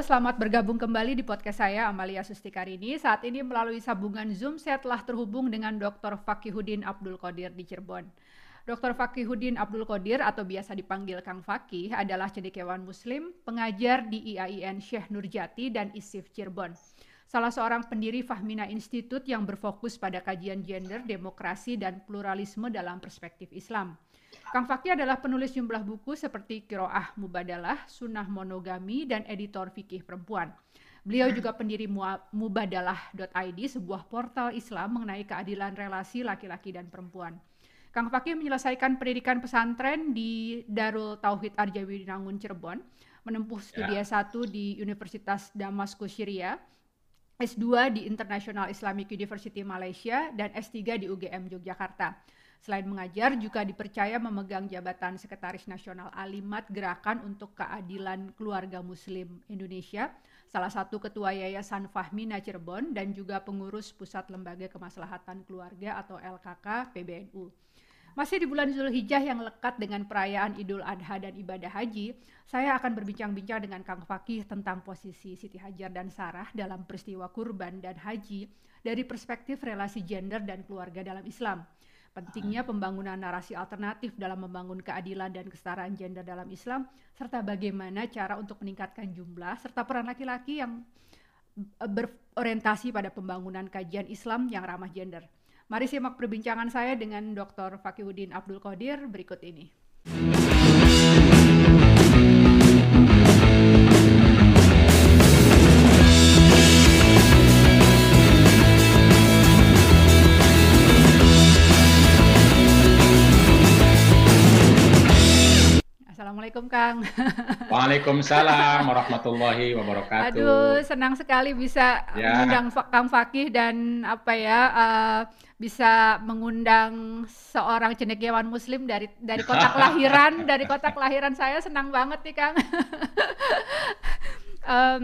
Selamat bergabung kembali di podcast saya Amalia Sustikarini. Saat ini melalui sambungan Zoom saya telah terhubung dengan Dr. Fakihudin Abdul Qadir di Cirebon. Dr. Fakihudin Abdul Qadir atau biasa dipanggil Kang Fakih adalah cendekiawan muslim, pengajar di IAIN Syekh Nurjati dan ISIF Cirebon. Salah seorang pendiri Fahmina Institute yang berfokus pada kajian gender, demokrasi, dan pluralisme dalam perspektif Islam. Kang Fakih adalah penulis jumlah buku seperti Kiroah Mubadalah, Sunnah Monogami, dan editor fikih perempuan. Beliau juga pendiri mubadalah.id, sebuah portal Islam mengenai keadilan relasi laki-laki dan perempuan. Kang Fakih menyelesaikan pendidikan pesantren di Darul Tauhid Arjawi Nangun Cirebon, menempuh studi ya. S1 di Universitas Damaskus Syria, S2 di International Islamic University Malaysia, dan S3 di UGM Yogyakarta. Selain mengajar, juga dipercaya memegang jabatan Sekretaris Nasional Alimat Gerakan untuk Keadilan Keluarga Muslim Indonesia, salah satu ketua Yayasan Fahmina Cirebon, dan juga pengurus Pusat Lembaga Kemaslahatan Keluarga atau LKK PBNU. Masih di bulan Zulhijjah yang lekat dengan perayaan Idul Adha dan ibadah haji, saya akan berbincang-bincang dengan Kang Fakih tentang posisi Siti Hajar dan Sarah dalam peristiwa kurban dan haji dari perspektif relasi gender dan keluarga dalam Islam pentingnya pembangunan narasi alternatif dalam membangun keadilan dan kesetaraan gender dalam Islam, serta bagaimana cara untuk meningkatkan jumlah serta peran laki-laki yang e, berorientasi pada pembangunan kajian Islam yang ramah gender. Mari simak perbincangan saya dengan Dr. Fakihudin Abdul Qadir berikut ini. Assalamualaikum Kang. Waalaikumsalam warahmatullahi wabarakatuh. Aduh, senang sekali bisa ya. mengundang Kang Fakih dan apa ya uh, bisa mengundang seorang cendekiawan muslim dari dari kota kelahiran, dari kota kelahiran saya senang banget nih Kang. um,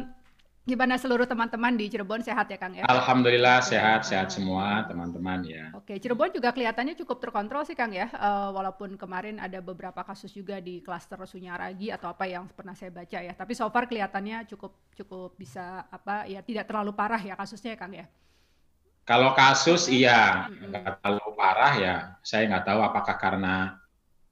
Gimana seluruh teman-teman di Cirebon sehat ya Kang ya? Alhamdulillah sehat sehat semua teman-teman ya. Oke Cirebon juga kelihatannya cukup terkontrol sih Kang ya, uh, walaupun kemarin ada beberapa kasus juga di klaster Sunyaragi atau apa yang pernah saya baca ya. Tapi so far kelihatannya cukup cukup bisa apa ya tidak terlalu parah ya kasusnya ya Kang ya. Kalau kasus iya nggak -hmm. terlalu parah ya. Saya nggak tahu apakah karena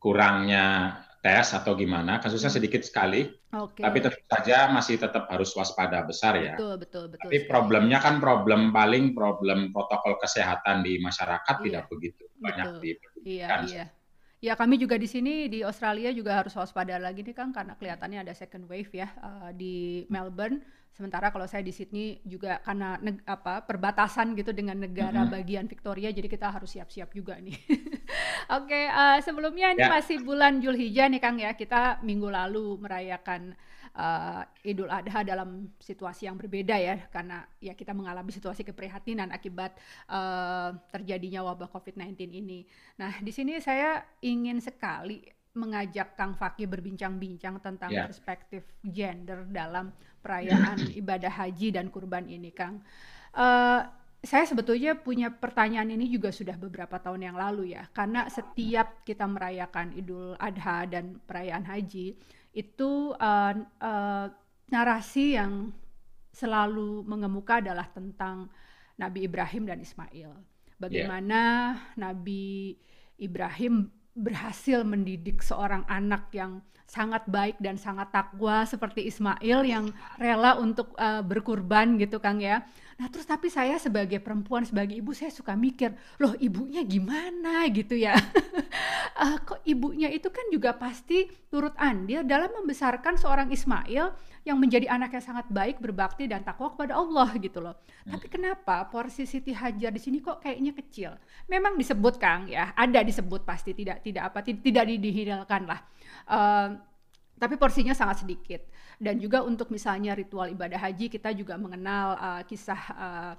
kurangnya tes atau gimana, kasusnya hmm. sedikit sekali, okay. tapi tentu saja masih tetap harus waspada besar ya. Betul, betul, betul. Tapi sekali. problemnya kan problem paling problem protokol kesehatan di masyarakat iya. tidak begitu banyak di Iya, iya. Ya kami juga di sini di Australia juga harus waspada lagi nih Kang karena kelihatannya ada second wave ya uh, di Melbourne Sementara kalau saya di Sydney juga karena apa perbatasan gitu dengan negara mm -hmm. bagian Victoria, jadi kita harus siap-siap juga nih. Oke, okay, uh, eh, sebelumnya ini ya. masih bulan Julhijjah nih Kang ya. Kita minggu lalu merayakan uh, Idul Adha dalam situasi yang berbeda ya, karena ya kita mengalami situasi keprihatinan akibat uh, terjadinya wabah COVID-19 ini. Nah, di sini saya ingin sekali mengajak Kang Fakih berbincang-bincang tentang yeah. perspektif gender dalam perayaan ibadah haji dan kurban ini, Kang. Uh, saya sebetulnya punya pertanyaan ini juga sudah beberapa tahun yang lalu ya, karena setiap kita merayakan Idul Adha dan perayaan haji itu uh, uh, narasi yang selalu mengemuka adalah tentang Nabi Ibrahim dan Ismail. Bagaimana yeah. Nabi Ibrahim berhasil mendidik seorang anak yang sangat baik dan sangat takwa seperti Ismail yang rela untuk uh, berkurban gitu Kang ya. Nah terus tapi saya sebagai perempuan sebagai ibu saya suka mikir loh ibunya gimana gitu ya. uh, kok ibunya itu kan juga pasti turut andil dalam membesarkan seorang Ismail yang menjadi anak yang sangat baik berbakti dan takwa kepada Allah gitu loh. Hmm. Tapi kenapa porsi Siti Hajar di sini kok kayaknya kecil? Memang disebut Kang ya, ada disebut pasti tidak tidak apa tidak dihidalkan lah. Tapi porsinya sangat sedikit dan juga untuk misalnya ritual ibadah haji kita juga mengenal uh, kisah uh,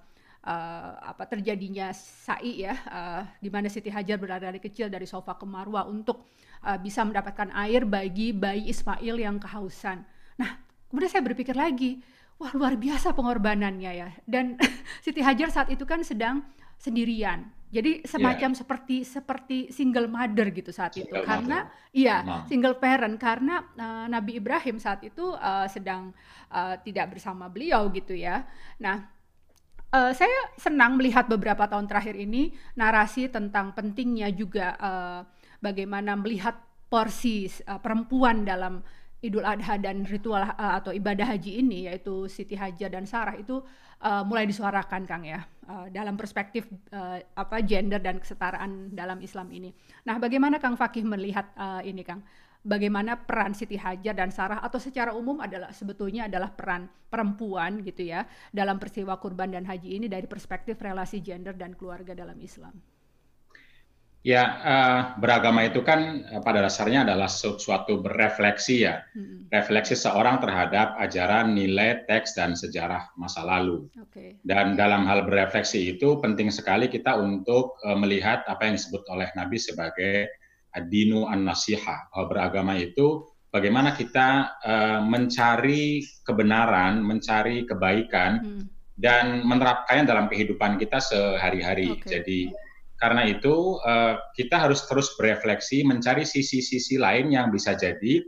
uh, apa terjadinya sa'i ya uh, di mana Siti Hajar berada dari kecil dari sofa ke Marwa untuk uh, bisa mendapatkan air bagi bayi Ismail yang kehausan. Nah, kemudian saya berpikir lagi, wah luar biasa pengorbanannya ya. Dan Siti Hajar saat itu kan sedang sendirian. Jadi semacam yeah. seperti seperti single mother gitu saat single itu karena iya single parent karena uh, Nabi Ibrahim saat itu uh, sedang uh, tidak bersama beliau gitu ya. Nah, uh, saya senang melihat beberapa tahun terakhir ini narasi tentang pentingnya juga uh, bagaimana melihat porsi uh, perempuan dalam Idul Adha dan ritual uh, atau ibadah haji ini yaitu Siti Hajar dan Sarah itu uh, mulai disuarakan Kang ya uh, dalam perspektif uh, apa gender dan kesetaraan dalam Islam ini. Nah, bagaimana Kang Fakih melihat uh, ini Kang? Bagaimana peran Siti Hajar dan Sarah atau secara umum adalah sebetulnya adalah peran perempuan gitu ya dalam peristiwa kurban dan haji ini dari perspektif relasi gender dan keluarga dalam Islam. Ya, uh, beragama itu kan uh, pada dasarnya adalah suatu berefleksi ya, hmm. refleksi seorang terhadap ajaran, nilai, teks dan sejarah masa lalu. Okay. Dan dalam hal berefleksi itu penting sekali kita untuk uh, melihat apa yang disebut oleh Nabi sebagai adinu an-nasiha, bahwa beragama itu bagaimana kita uh, mencari kebenaran, mencari kebaikan hmm. dan menerapkannya dalam kehidupan kita sehari-hari. Okay. Jadi karena itu uh, kita harus terus berefleksi mencari sisi-sisi lain yang bisa jadi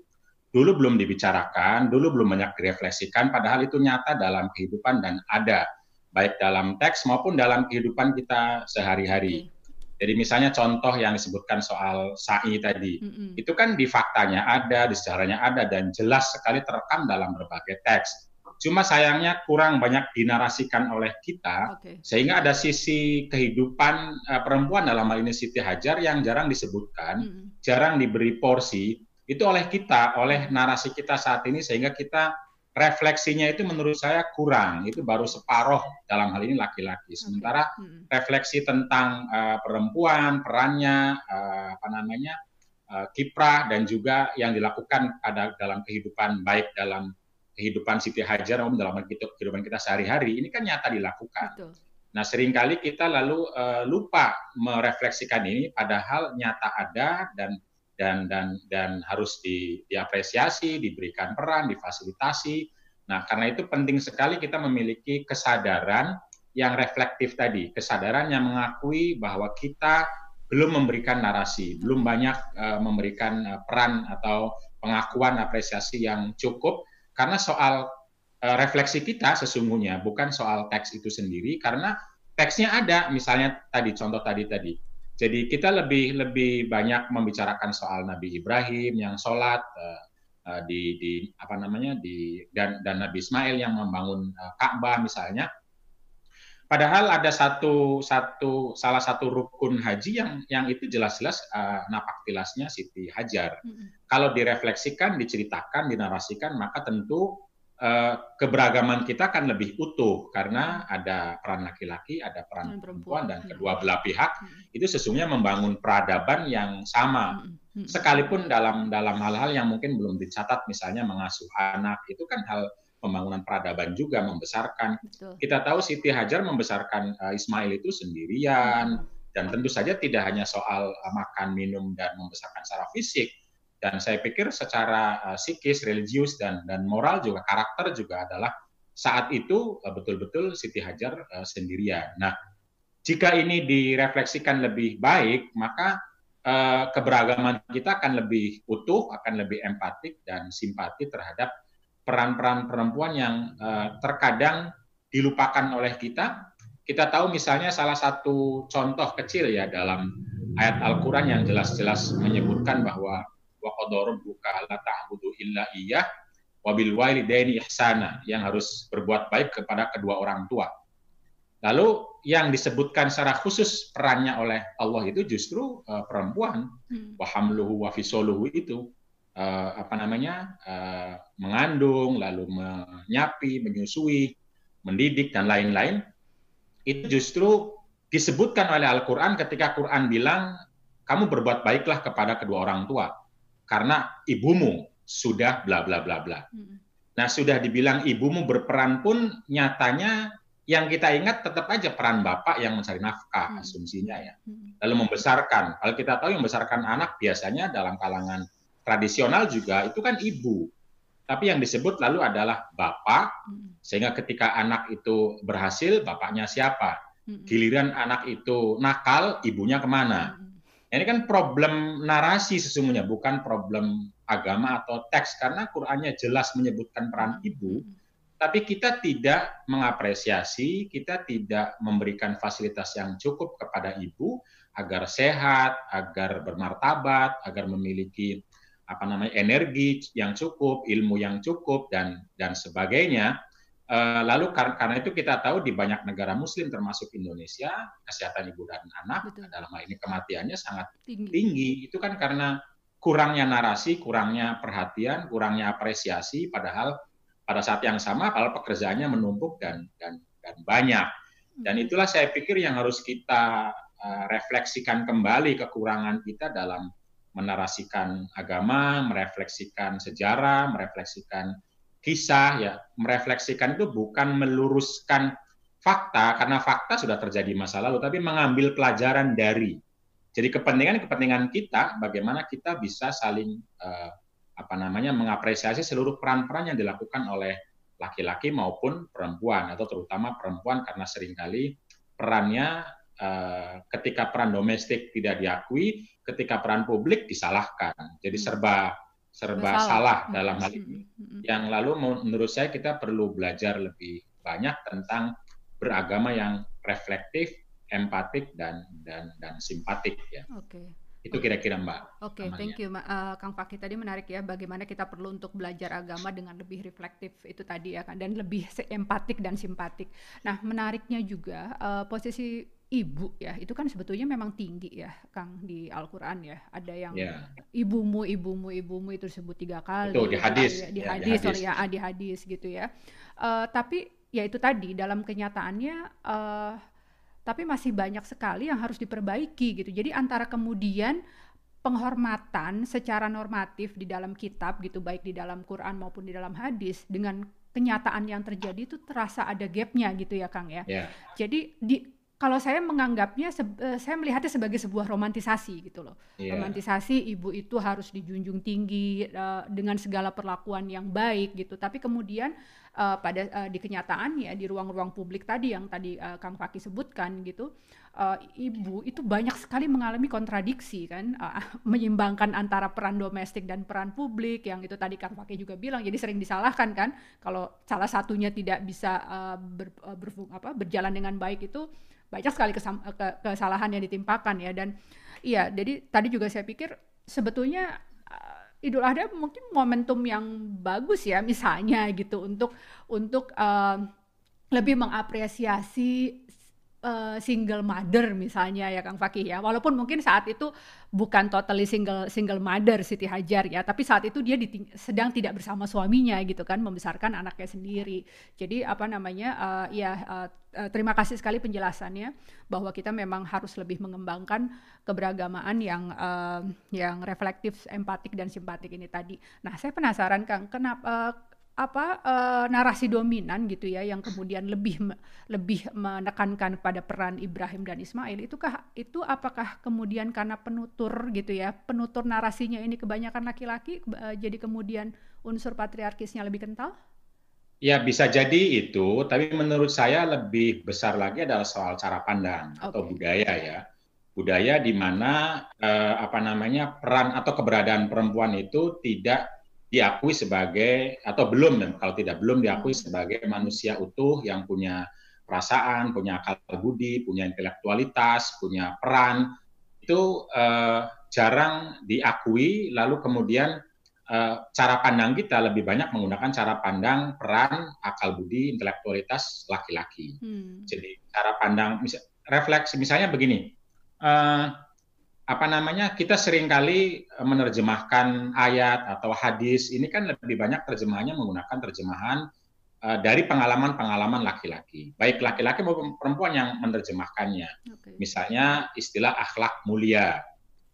dulu belum dibicarakan, dulu belum banyak direfleksikan, padahal itu nyata dalam kehidupan dan ada baik dalam teks maupun dalam kehidupan kita sehari-hari. Jadi misalnya contoh yang disebutkan soal sa'i tadi, mm -hmm. itu kan di faktanya ada, di sejarahnya ada dan jelas sekali terekam dalam berbagai teks. Cuma sayangnya kurang banyak dinarasikan oleh kita, okay. sehingga ada sisi kehidupan uh, perempuan dalam hal ini Siti Hajar yang jarang disebutkan, hmm. jarang diberi porsi itu oleh kita, oleh narasi kita saat ini, sehingga kita refleksinya itu menurut saya kurang. Itu baru separoh dalam hal ini laki-laki. Sementara okay. refleksi tentang uh, perempuan, perannya, uh, apa namanya, uh, kiprah dan juga yang dilakukan pada dalam kehidupan baik dalam kehidupan Siti Hajar maupun dalam kehidupan kita sehari-hari ini kan nyata dilakukan. Betul. Nah, sering kali kita lalu uh, lupa merefleksikan ini padahal nyata ada dan dan dan dan harus di, diapresiasi, diberikan peran, difasilitasi. Nah, karena itu penting sekali kita memiliki kesadaran yang reflektif tadi, kesadaran yang mengakui bahwa kita belum memberikan narasi, belum banyak uh, memberikan uh, peran atau pengakuan apresiasi yang cukup karena soal uh, refleksi kita sesungguhnya bukan soal teks itu sendiri karena teksnya ada. Misalnya tadi contoh tadi tadi. Jadi kita lebih lebih banyak membicarakan soal Nabi Ibrahim yang sholat uh, uh, di di apa namanya di dan dan Nabi Ismail yang membangun uh, Ka'bah misalnya Padahal ada satu satu salah satu rukun haji yang yang itu jelas-jelas uh, napak tilasnya Siti Hajar. Hmm. Kalau direfleksikan, diceritakan, dinarasikan, maka tentu uh, keberagaman kita akan lebih utuh karena ada peran laki-laki, ada peran perempuan, dan kedua belah pihak hmm. itu sesungguhnya membangun peradaban yang sama. Hmm. Sekalipun dalam dalam hal-hal yang mungkin belum dicatat, misalnya mengasuh anak, itu kan hal pembangunan peradaban juga membesarkan. Betul. Kita tahu Siti Hajar membesarkan uh, Ismail itu sendirian dan tentu saja tidak hanya soal uh, makan, minum dan membesarkan secara fisik dan saya pikir secara uh, psikis, religius dan dan moral juga karakter juga adalah saat itu uh, betul-betul Siti Hajar uh, sendirian. Nah, jika ini direfleksikan lebih baik, maka uh, keberagaman kita akan lebih utuh, akan lebih empatik dan simpati terhadap peran-peran perempuan yang uh, terkadang dilupakan oleh kita. Kita tahu misalnya salah satu contoh kecil ya dalam ayat Al-Qur'an yang jelas-jelas menyebutkan bahwa wa buka la ta'budu illa iyyah wa bil walidaini ihsana yang harus berbuat baik kepada kedua orang tua. Lalu yang disebutkan secara khusus perannya oleh Allah itu justru uh, perempuan. Hmm. Wa hamluhu wa fisoluhu itu uh, apa namanya uh, mengandung, lalu menyapi, menyusui, mendidik dan lain-lain itu justru disebutkan oleh Al-Quran ketika Quran bilang kamu berbuat baiklah kepada kedua orang tua karena ibumu sudah bla bla bla bla. Hmm. Nah sudah dibilang ibumu berperan pun nyatanya yang kita ingat tetap aja peran bapak yang mencari nafkah hmm. asumsinya ya. Hmm. Lalu membesarkan. Kalau kita tahu yang membesarkan anak biasanya dalam kalangan tradisional juga itu kan ibu. tapi yang disebut lalu adalah bapak, hmm. sehingga ketika anak itu berhasil, bapaknya siapa? Hmm. Giliran anak itu nakal, ibunya ke mana? Hmm. Ini kan problem narasi sesungguhnya, bukan problem agama atau teks, karena Qurannya jelas menyebutkan peran ibu, tapi kita tidak mengapresiasi, kita tidak memberikan fasilitas yang cukup kepada ibu agar sehat, agar bermartabat, agar memiliki apa namanya energi yang cukup, ilmu yang cukup dan dan sebagainya. Uh, lalu kar karena itu kita tahu di banyak negara Muslim termasuk Indonesia kesehatan ibu dan anak Betul. dalam hal ini kematiannya sangat tinggi. tinggi. Itu kan karena kurangnya narasi, kurangnya perhatian, kurangnya apresiasi. Padahal pada saat yang sama, kalau pekerjaannya menumpuk dan dan dan banyak. Dan hmm. itulah saya pikir yang harus kita uh, refleksikan kembali kekurangan kita dalam menarasikan agama, merefleksikan sejarah, merefleksikan kisah, ya, merefleksikan itu bukan meluruskan fakta karena fakta sudah terjadi masa lalu, tapi mengambil pelajaran dari. Jadi kepentingan-kepentingan kita, bagaimana kita bisa saling uh, apa namanya mengapresiasi seluruh peran-peran yang dilakukan oleh laki-laki maupun perempuan atau terutama perempuan karena sering kali perannya uh, ketika peran domestik tidak diakui ketika peran publik disalahkan. Jadi hmm. serba serba salah, salah dalam hal hmm, ini. Hmm, yang lalu menurut saya kita perlu belajar lebih banyak tentang beragama yang reflektif, empatik dan dan dan simpatik ya. Oke. Okay. Itu kira-kira Mbak. Oke, okay, thank you uh, Kang Fakih tadi menarik ya bagaimana kita perlu untuk belajar agama dengan lebih reflektif itu tadi ya kan dan lebih empatik dan simpatik. Nah, menariknya juga uh, posisi ibu ya itu kan sebetulnya memang tinggi ya Kang di Al-Qur'an ya. Ada yang yeah. ibumu ibumu ibumu itu disebut tiga kali. Itu di hadis. Ya, di ya, hadis, sorry ya, ah, di hadis gitu ya. Uh, tapi ya itu tadi dalam kenyataannya uh, tapi masih banyak sekali yang harus diperbaiki gitu. Jadi antara kemudian penghormatan secara normatif di dalam kitab gitu baik di dalam Quran maupun di dalam hadis dengan kenyataan yang terjadi itu terasa ada gapnya gitu ya Kang ya. Yeah. Jadi di kalau saya menganggapnya uh, saya melihatnya sebagai sebuah romantisasi gitu loh. Yeah. Romantisasi ibu itu harus dijunjung tinggi uh, dengan segala perlakuan yang baik gitu. Tapi kemudian uh, pada uh, di kenyataannya di ruang-ruang publik tadi yang tadi uh, Kang Faki sebutkan gitu, uh, ibu itu banyak sekali mengalami kontradiksi kan, uh, menyimbangkan antara peran domestik dan peran publik yang itu tadi Kang Faki juga bilang. Jadi sering disalahkan kan kalau salah satunya tidak bisa uh, ber, uh, ber, apa, berjalan dengan baik itu banyak sekali kesalahan yang ditimpakan ya. Dan iya jadi tadi juga saya pikir sebetulnya uh, Idul Adha mungkin momentum yang bagus ya misalnya gitu untuk untuk uh, lebih mengapresiasi uh, single mother misalnya ya Kang Fakih ya. Walaupun mungkin saat itu bukan totally single single mother Siti Hajar ya, tapi saat itu dia sedang tidak bersama suaminya gitu kan, membesarkan anaknya sendiri. Jadi apa namanya uh, ya uh, terima kasih sekali penjelasannya bahwa kita memang harus lebih mengembangkan keberagamaan yang uh, yang reflektif, empatik dan simpatik ini tadi. Nah, saya penasaran Kang, kenapa uh, apa uh, narasi dominan gitu ya yang kemudian lebih lebih menekankan pada peran Ibrahim dan Ismail itukah itu apakah kemudian karena penutur gitu ya penutur narasinya ini kebanyakan laki-laki uh, jadi kemudian unsur patriarkisnya lebih kental? Ya bisa jadi itu, tapi menurut saya lebih besar lagi adalah soal cara pandang okay. atau budaya ya budaya di mana uh, apa namanya peran atau keberadaan perempuan itu tidak diakui sebagai atau belum kalau tidak belum diakui hmm. sebagai manusia utuh yang punya perasaan, punya akal budi, punya intelektualitas, punya peran itu uh, jarang diakui lalu kemudian uh, cara pandang kita lebih banyak menggunakan cara pandang peran akal budi intelektualitas laki-laki. Hmm. Jadi cara pandang mis refleksi misalnya begini. Uh, apa namanya kita sering kali menerjemahkan ayat atau hadis ini kan lebih banyak terjemahannya menggunakan terjemahan uh, dari pengalaman-pengalaman laki-laki. Baik laki-laki maupun perempuan yang menerjemahkannya. Okay. misalnya istilah akhlak mulia.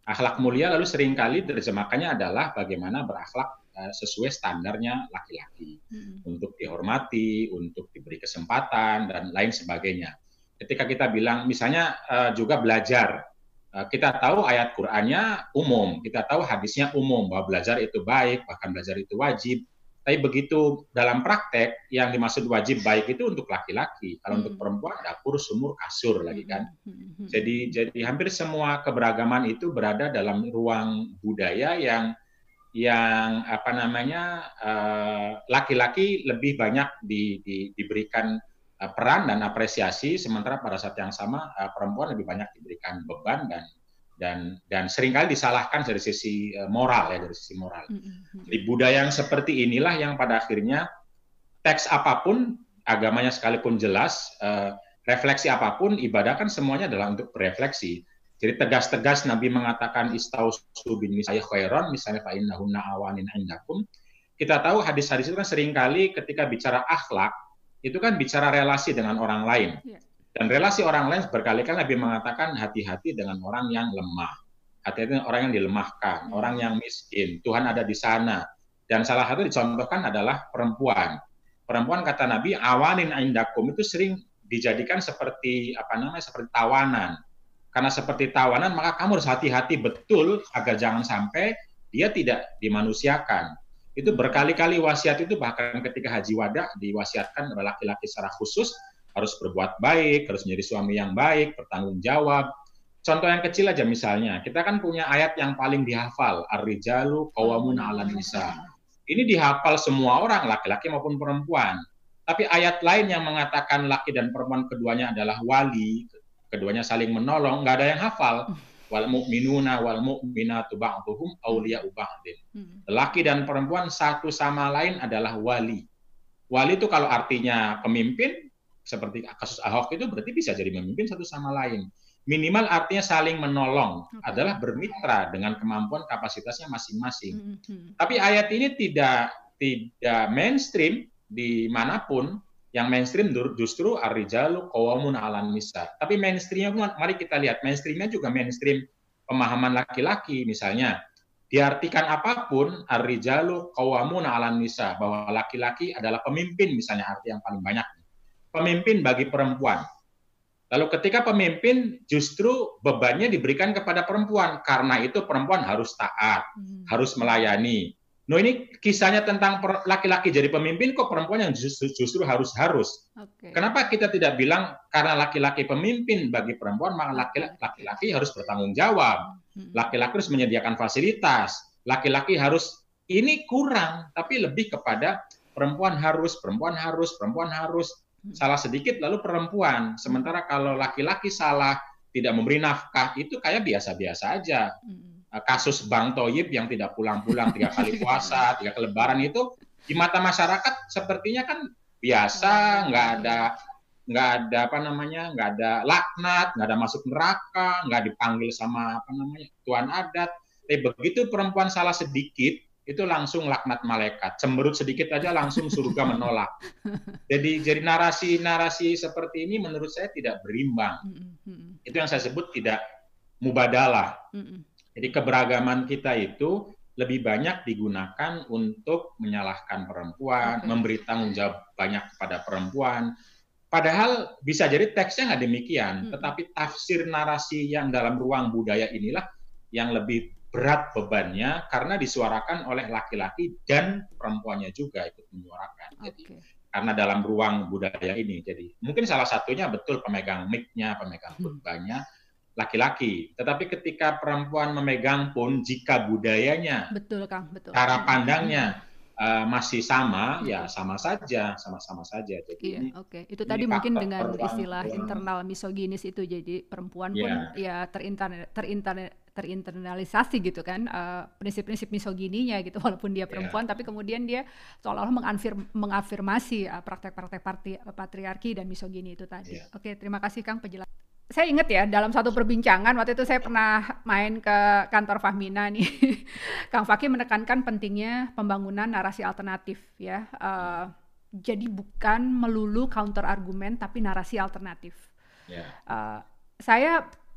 Akhlak mulia lalu sering kali terjemahkannya adalah bagaimana berakhlak uh, sesuai standarnya laki-laki. Hmm. untuk dihormati untuk diberi kesempatan dan lain sebagainya. Ketika kita bilang misalnya uh, juga belajar kita tahu ayat Qur'annya umum, kita tahu hadisnya umum bahwa belajar itu baik, bahkan belajar itu wajib. Tapi begitu dalam praktek yang dimaksud wajib baik itu untuk laki-laki. Kalau hmm. untuk perempuan dapur, sumur, kasur lagi kan. Hmm. Jadi jadi hampir semua keberagaman itu berada dalam ruang budaya yang yang apa namanya eh, laki-laki uh, lebih banyak di, di, diberikan peran dan apresiasi, sementara pada saat yang sama uh, perempuan lebih banyak diberikan beban dan dan dan sering kali disalahkan dari sisi uh, moral ya dari sisi moral. Mm-hmm. Di budaya yang seperti inilah yang pada akhirnya teks apa pun agamanya sekalipun jelas, refleksi apa pun ibadah kan semuanya adalah untuk berefleksi jadi tegas-tegas Nabi mengatakan istausu bin nisai khairon, misalnya fa innahunna awanin indakum. Kita tahu hadis-hadis itu kan sering kali ketika bicara akhlak, itu kan bicara relasi dengan orang lain. Ya. Dan relasi orang lain berkali-kali Nabi mengatakan hati-hati dengan orang yang lemah. Hati-hati dengan orang yang dilemahkan, hmm. orang yang miskin. Tuhan ada di sana. Dan salah satu dicontohkan adalah perempuan. Perempuan kata Nabi, awanin indakum itu sering dijadikan seperti apa namanya seperti tawanan karena seperti tawanan, maka kamu harus hati-hati betul agar jangan sampai dia tidak dimanusiakan. Itu berkali-kali wasiat itu bahkan ketika haji wada diwasiatkan oleh laki-laki secara khusus harus berbuat baik, harus menjadi suami yang baik, bertanggung jawab. Contoh yang kecil aja misalnya, kita kan punya ayat yang paling dihafal, Ar-rijalu qawwamuna 'alan nisa. Ini dihafal semua orang, laki-laki maupun perempuan. Tapi ayat lain yang mengatakan laki dan perempuan keduanya adalah wali, keduanya saling menolong, nggak ada yang hafal. Wal mu'minuna wal mu'minatu ba'duhum awliya'u ba'din. Hmm. Laki dan perempuan satu sama lain adalah wali. Wali itu kalau artinya pemimpin, seperti kasus Ahok itu berarti bisa jadi memimpin satu sama lain. Minimal artinya saling menolong okay. adalah bermitra dengan kemampuan kapasitasnya masing-masing. Mm -hmm. Tapi ayat ini tidak tidak mainstream di mana pun yang mainstream justru Arijalu kawamun alan nisa. Tapi mainstreamnya mari kita lihat mainstreamnya juga mainstream pemahaman laki-laki misalnya diartikan apa pun Arijalu kawamun alan nisa bahwa laki-laki adalah pemimpin misalnya arti yang paling banyak pemimpin bagi perempuan. Lalu ketika pemimpin justru bebannya diberikan kepada perempuan karena itu perempuan harus taat, hmm. harus melayani, No ini kisahnya tentang laki-laki jadi pemimpin kok perempuan yang justru, justru harus harus. Okay. Kenapa kita tidak bilang karena laki-laki pemimpin bagi perempuan maka laki-laki harus bertanggung jawab. Hmm. Laki-laki harus menyediakan fasilitas. Laki-laki harus ini kurang tapi lebih kepada perempuan harus, perempuan harus, perempuan harus. Hmm. Salah sedikit lalu perempuan. Sementara kalau laki-laki salah tidak memberi nafkah itu kayak biasa-biasa aja. Eh, kasus Bang Toyib yang tidak pulang-pulang tiga kali puasa, tiga kali lebaran itu di mata masyarakat sepertinya kan biasa, nggak ada nggak ada apa namanya, nggak ada laknat, nggak ada masuk neraka, nggak dipanggil sama apa namanya tuan adat. Tapi begitu perempuan salah sedikit, itu langsung laknat malaikat. Cemberut sedikit aja langsung surga menolak. Jadi jadi narasi-narasi seperti ini menurut saya tidak berimbang. Itu yang saya sebut tidak mubadalah. Jadi keberagaman kita itu lebih banyak digunakan untuk menyalahkan perempuan, okay. memberi tanggung jawab banyak kepada perempuan. Padahal bisa jadi teksnya nggak demikian, hmm. tetapi tafsir narasi yang dalam ruang budaya inilah yang lebih berat bebannya karena disuarakan oleh laki-laki dan perempuannya juga ikut menyuarakan. Okay. Jadi karena dalam ruang budaya ini, jadi mungkin salah satunya betul pemegang mic-nya, pemegang khutbahnya, hmm laki-laki. Tetapi ketika perempuan memegang pun jika budayanya, betul Kang, betul. Cara pandangnya uh, masih sama, hmm. ya sama saja, sama-sama saja. Jadi iya, oke. Okay. Itu tadi mungkin dengan istilah internal misoginis itu jadi perempuan pun yeah. ya terintern terintern terinternalisasi gitu kan uh, prinsip-prinsip misogininya gitu walaupun dia iya. perempuan yeah. tapi kemudian dia seolah-olah mengafir, mengafirmasi uh, praktek-praktek patriarki dan misogini itu tadi. Yeah. Oke, terima kasih Kang penjelasan saya ingat ya dalam satu perbincangan waktu itu saya pernah main ke kantor Fahmina nih, Kang Fakih menekankan pentingnya pembangunan narasi alternatif ya. Uh, jadi bukan melulu counter argumen tapi narasi alternatif. Yeah. Ya. Uh, saya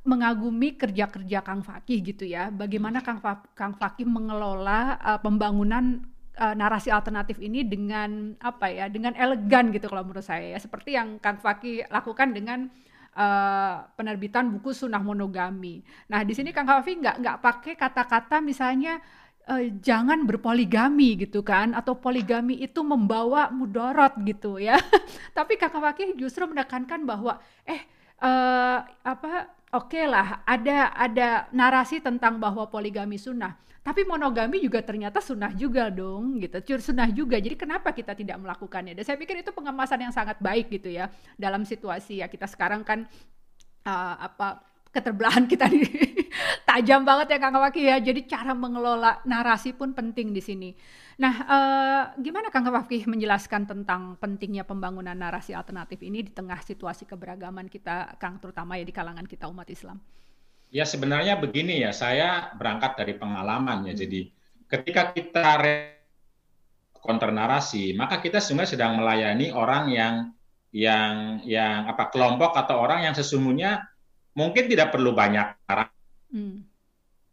mengagumi kerja-kerja Kang Fakih gitu ya. Bagaimana Kang, Fa Kang Fakih mengelola uh, pembangunan uh, narasi alternatif ini dengan apa ya, dengan elegan gitu kalau menurut saya ya. Seperti yang Kang Fakih lakukan dengan uh, penerbitan buku sunnah monogami. Nah di sini Kang Hafi nggak nggak pakai kata-kata misalnya uh, jangan berpoligami gitu kan atau poligami itu membawa mudorot gitu ya. Tapi Kakak Fakih justru menekankan bahwa eh uh, apa oke okay lah ada ada narasi tentang bahwa poligami sunnah. Tapi monogami juga ternyata sunnah juga dong gitu. Sunnah juga. Jadi kenapa kita tidak melakukannya? Dan saya pikir itu pengemasan yang sangat baik gitu ya dalam situasi ya kita sekarang kan uh, apa keterbelahan kita di tajam banget ya Kang Waki ya. Jadi cara mengelola narasi pun penting di sini. Nah, eh, gimana Kang Waki menjelaskan tentang pentingnya pembangunan narasi alternatif ini di tengah situasi keberagaman kita, Kang, terutama ya di kalangan kita umat Islam? Ya sebenarnya begini ya, saya berangkat dari pengalaman ya. Hmm. Jadi ketika kita konter narasi, maka kita sebenarnya sedang melayani orang yang yang yang apa kelompok atau orang yang sesungguhnya mungkin tidak perlu banyak arah. Hmm.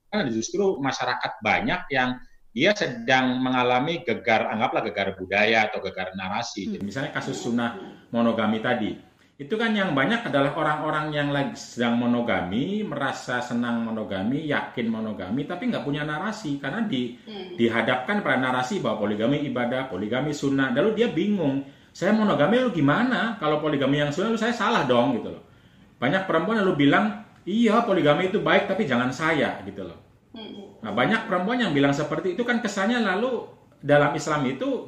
Karena justru masyarakat banyak yang dia sedang mengalami gegar, anggaplah gegar budaya atau gegar narasi. Hmm. misalnya kasus sunnah monogami tadi, itu kan yang banyak adalah orang-orang yang lagi sedang monogami, merasa senang monogami, yakin monogami, tapi nggak punya narasi karena di, hmm. dihadapkan pada narasi bahwa poligami ibadah, poligami sunnah, lalu dia bingung, saya monogami lu gimana? Kalau poligami yang sunnah lu saya salah dong gitu loh. Banyak perempuan yang lu bilang, iya poligami itu baik tapi jangan saya gitu loh. Nah banyak perempuan yang bilang seperti itu kan kesannya lalu dalam Islam itu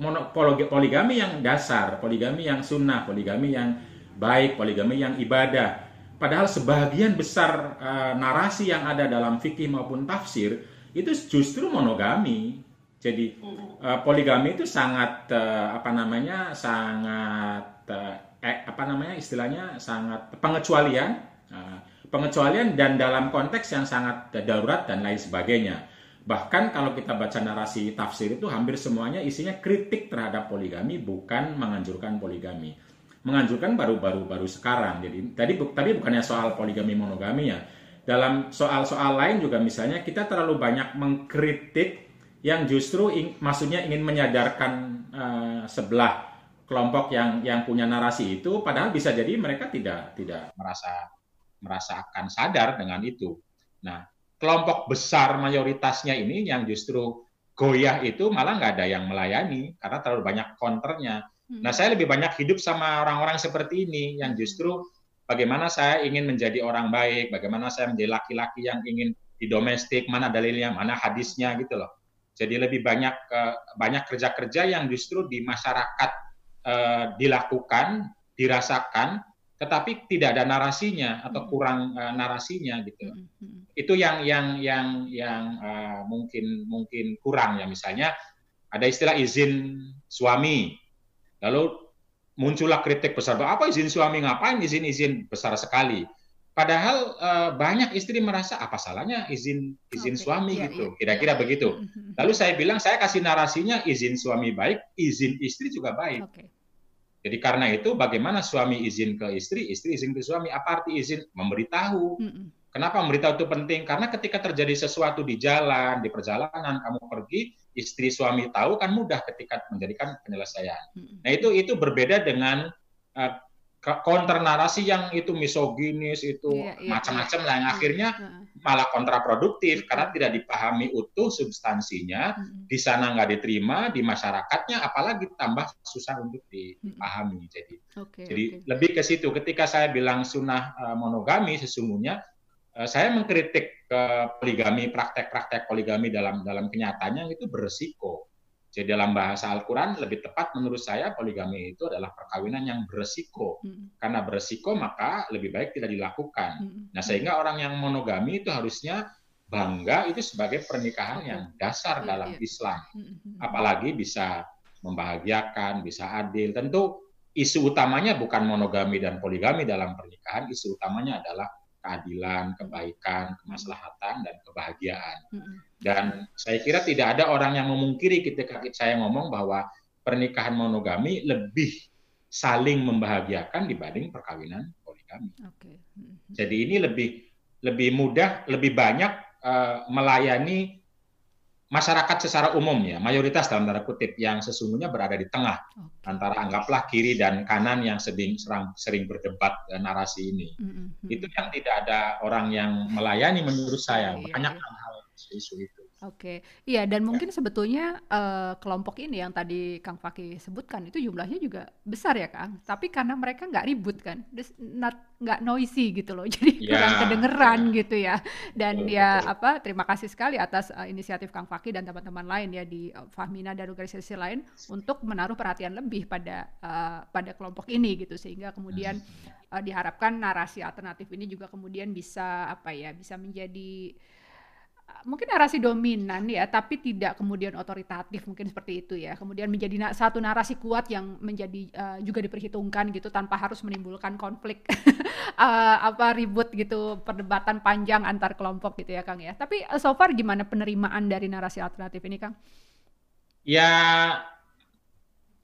poligami yang dasar, poligami yang sunnah, poligami yang baik, poligami yang ibadah. Padahal sebagian besar uh, narasi yang ada dalam fikih maupun tafsir itu justru monogami. Jadi uh, poligami itu sangat uh, apa namanya sangat eh, apa namanya istilahnya sangat pengecualian, uh, pengecualian dan dalam konteks yang sangat darurat dan lain sebagainya. Bahkan kalau kita baca narasi tafsir itu hampir semuanya isinya kritik terhadap poligami, bukan menganjurkan poligami. Menganjurkan baru-baru baru sekarang. Jadi tadi tadi bukannya soal poligami monogami ya. Dalam soal-soal lain juga misalnya kita terlalu banyak mengkritik yang justru ing, maksudnya ingin menyadarkan uh, sebelah kelompok yang yang punya narasi itu padahal bisa jadi mereka tidak tidak merasa merasakan sadar dengan itu. Nah, kelompok besar mayoritasnya ini yang justru goyah itu malah nggak ada yang melayani karena terlalu banyak konternya. Hmm. Nah, saya lebih banyak hidup sama orang-orang seperti ini yang justru bagaimana saya ingin menjadi orang baik, bagaimana saya menjadi laki-laki yang ingin di domestik, mana dalilnya, mana hadisnya gitu loh. Jadi lebih banyak eh, banyak kerja-kerja yang justru di masyarakat uh, dilakukan, dirasakan, tetapi tidak ada narasinya atau hmm. kurang uh, narasinya gitu. Mm -hmm. Itu yang yang yang yang uh, mungkin mungkin kurang ya misalnya ada istilah izin suami. Lalu muncullah kritik besar, apa izin suami ngapain izin-izin besar sekali. Padahal uh, banyak istri merasa apa salahnya izin izin okay. suami yeah, gitu, iya. kira-kira begitu. Hmm, Lalu saya bilang saya kasih narasinya izin suami baik, izin istri juga baik. Okay. Jadi karena itu bagaimana suami izin ke istri, istri izin ke suami. Apa arti izin? Memberitahu. Mm -mm. Kenapa memberitahu itu penting? Karena ketika terjadi sesuatu di jalan, di perjalanan, kamu pergi, istri suami tahu kan mudah ketika menjadikan penyelesaian. Mm -mm. Nah itu itu berbeda dengan uh, counter narasi yang itu misoginis itu yeah, yeah, macam-macam yeah. lah yang akhirnya malah kontraproduktif karena tidak dipahami utuh substansinya di sana nggak diterima di masyarakatnya apalagi tambah susah untuk dipahami jadi okay, jadi okay. lebih ke situ. Ketika saya bilang sunnah uh, monogami sesungguhnya uh, saya mengkritik uh, poligami praktek-praktek poligami dalam dalam kenyataannya itu beresiko jadi dalam bahasa Al-Quran lebih tepat menurut saya poligami itu adalah perkawinan yang beresiko. Hmm. Karena beresiko maka lebih baik tidak dilakukan. Hmm. Nah sehingga orang yang monogami itu harusnya bangga itu sebagai pernikahan okay. yang dasar yeah, dalam yeah. Islam. Hmm, hmm. Apalagi bisa membahagiakan, bisa adil. Tentu isu utamanya bukan monogami dan poligami dalam pernikahan, isu utamanya adalah keadilan, kebaikan, kemaslahatan, dan kebahagiaan. Dan saya kira tidak ada orang yang memungkiri ketika saya ngomong bahwa pernikahan monogami lebih saling membahagiakan dibanding perkawinan poligami. Okay. Jadi ini lebih lebih mudah, lebih banyak uh, melayani masyarakat secara umum ya, mayoritas dalam tanda kutip yang sesungguhnya berada di tengah okay. antara anggaplah kiri dan kanan yang sering sering, sering berdebat uh, narasi ini. Mm -hmm. Itu yang tidak ada orang yang melayani menurut saya. Iya, Banyak iya. hal-hal isu itu. Oke, iya dan ya. mungkin sebetulnya uh, kelompok ini yang tadi Kang Fakih sebutkan itu jumlahnya juga besar ya Kang. Tapi karena mereka nggak ribut kan, nggak noisy gitu loh, jadi ya, kurang kedengeran ya. gitu ya. Dan betul, ya betul. apa, terima kasih sekali atas uh, inisiatif Kang Fakih dan teman-teman lain ya di uh, Fahmina dan organisasi lain untuk menaruh perhatian lebih pada uh, pada kelompok ini gitu sehingga kemudian uh, diharapkan narasi alternatif ini juga kemudian bisa apa ya bisa menjadi mungkin narasi dominan ya, tapi tidak kemudian otoritatif mungkin seperti itu ya. Kemudian menjadi na satu narasi kuat yang menjadi uh, juga diperhitungkan gitu tanpa harus menimbulkan konflik uh, apa ribut gitu, perdebatan panjang antar kelompok gitu ya Kang ya. Tapi uh, so far gimana penerimaan dari narasi alternatif ini Kang? Ya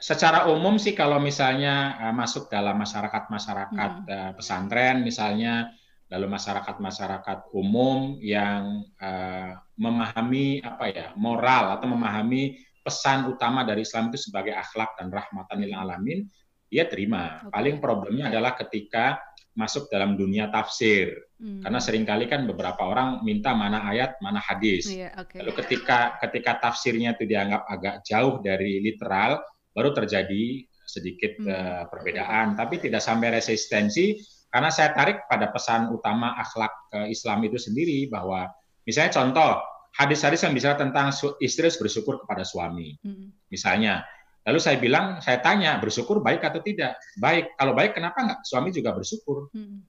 secara umum sih kalau misalnya uh, masuk dalam masyarakat-masyarakat hmm. uh, pesantren misalnya lalu masyarakat-masyarakat umum yang uh, memahami apa ya moral atau memahami pesan utama dari Islam itu sebagai akhlak dan rahmatan lil alamin, dia terima. Okay. Paling problemnya adalah ketika masuk dalam dunia tafsir. Hmm. Karena sering kali kan beberapa orang minta mana ayat, mana hadis. Yeah, okay. Lalu ketika ketika tafsirnya itu dianggap agak jauh dari literal, baru terjadi sedikit hmm. uh, perbedaan, tapi tidak sampai resistensi karena saya tarik pada pesan utama akhlak uh, Islam itu sendiri bahwa misalnya contoh hadis-hadis yang bicara tentang istri harus bersyukur kepada suami. Hmm. Misalnya, lalu saya bilang, saya tanya bersyukur baik atau tidak? Baik. Kalau baik kenapa nggak suami juga bersyukur? Hmm.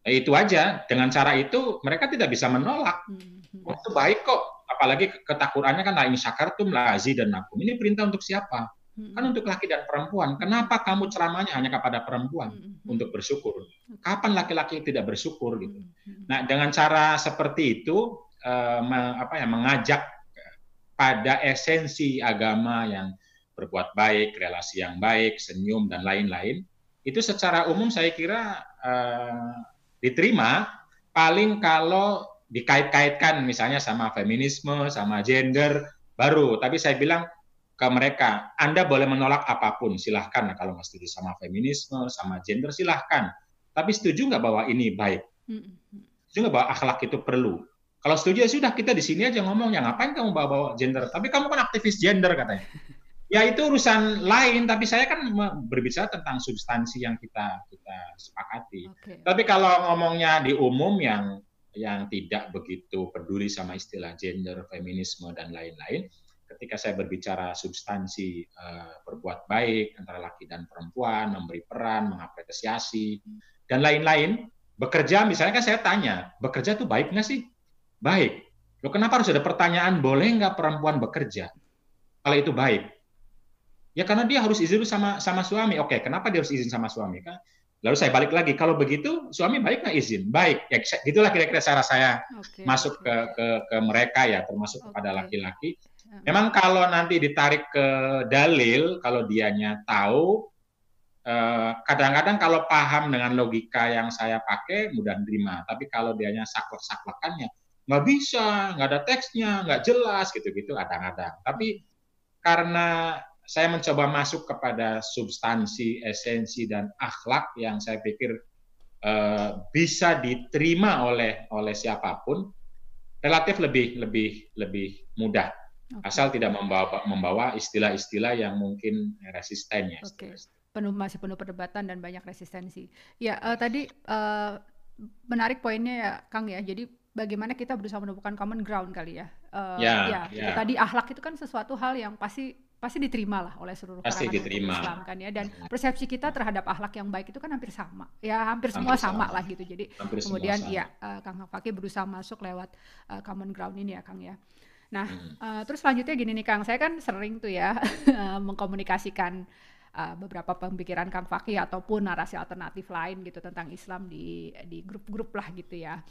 Nah, itu aja. Dengan cara itu mereka tidak bisa menolak. Hmm. Oh, itu baik kok. Apalagi ketakurannya kan lain syakartum lazi dan nakum. Ini perintah untuk siapa? Hmm. Kan untuk laki dan perempuan. Kenapa kamu ceramahnya hanya kepada perempuan hmm. untuk bersyukur? Kapan laki-laki tidak bersyukur gitu? Nah, dengan cara seperti itu uh, apa ya mengajak pada esensi agama yang berbuat baik, relasi yang baik, senyum dan lain-lain, itu secara umum saya kira uh, diterima paling kalau dikait-kaitkan misalnya sama feminisme, sama gender baru. Tapi saya bilang ke mereka, Anda boleh menolak apa pun, silahkan. Nah, kalau nggak setuju sama feminisme, sama gender, silahkan. Tapi setuju nggak bahwa ini baik? Setuju nggak bahwa akhlak itu perlu? Kalau setuju ya sudah kita di sini aja ngomong, ya ngapain kamu bawa-bawa gender? Tapi kamu kan aktivis gender katanya. Ya itu urusan lain, tapi saya kan berbicara tentang substansi yang kita kita sepakati. Okay. Tapi kalau ngomongnya di umum yang yang tidak begitu peduli sama istilah gender, feminisme dan lain-lain, ketika saya berbicara substansi uh, berbuat baik antara laki dan perempuan, memberi peran, mengapresiasi, dan lain-lain, bekerja misalnya kan saya tanya, bekerja itu baik nggak sih? Baik. Loh kenapa harus ada pertanyaan, boleh nggak perempuan bekerja? Kalau itu baik. Ya karena dia harus izin sama sama suami. Oke, kenapa dia harus izin sama suami? Kan? Lalu saya balik lagi, kalau begitu suami baik nggak izin? Baik, ya gitulah kira-kira cara saya okay, masuk Ke, ke ke mereka ya, termasuk okay. kepada laki-laki Memang kalau nanti ditarik ke dalil, kalau dianya tahu, eh, kadang-kadang kalau paham dengan logika yang saya pakai mudah terima. Tapi kalau dianya saklek-saklekannya, nggak bisa, nggak ada teksnya, nggak jelas gitu-gitu kadang-kadang. Tapi karena saya mencoba masuk kepada substansi, esensi dan akhlak yang saya pikir uh, bisa diterima oleh oleh siapa pun, relatif lebih lebih lebih mudah Okay. Asal tidak membawa membawa istilah-istilah yang mungkin resisten ya. Oke. Okay. Penuh masih penuh perdebatan dan banyak resistensi. Ya, uh, tadi uh, menarik poinnya ya Kang ya. Jadi bagaimana kita berusaha menemukan common ground kali ya. Uh, ya, ya, ya. tadi akhlak itu kan sesuatu hal yang pasti pasti diterima lah oleh seluruh pasti diterima. Islam kan ya dan persepsi kita terhadap akhlak yang baik itu kan hampir sama ya hampir, hampir semua sama. sama lah gitu jadi hampir kemudian ya uh, Kang Fakih berusaha masuk lewat uh, common ground ini ya Kang ya Nah, hmm. uh, terus selanjutnya gini nih Kang, saya kan sering tuh ya mengkomunikasikan uh, beberapa pemikiran Kang Fakih ataupun narasi alternatif lain gitu tentang Islam di di grup-grup lah gitu ya.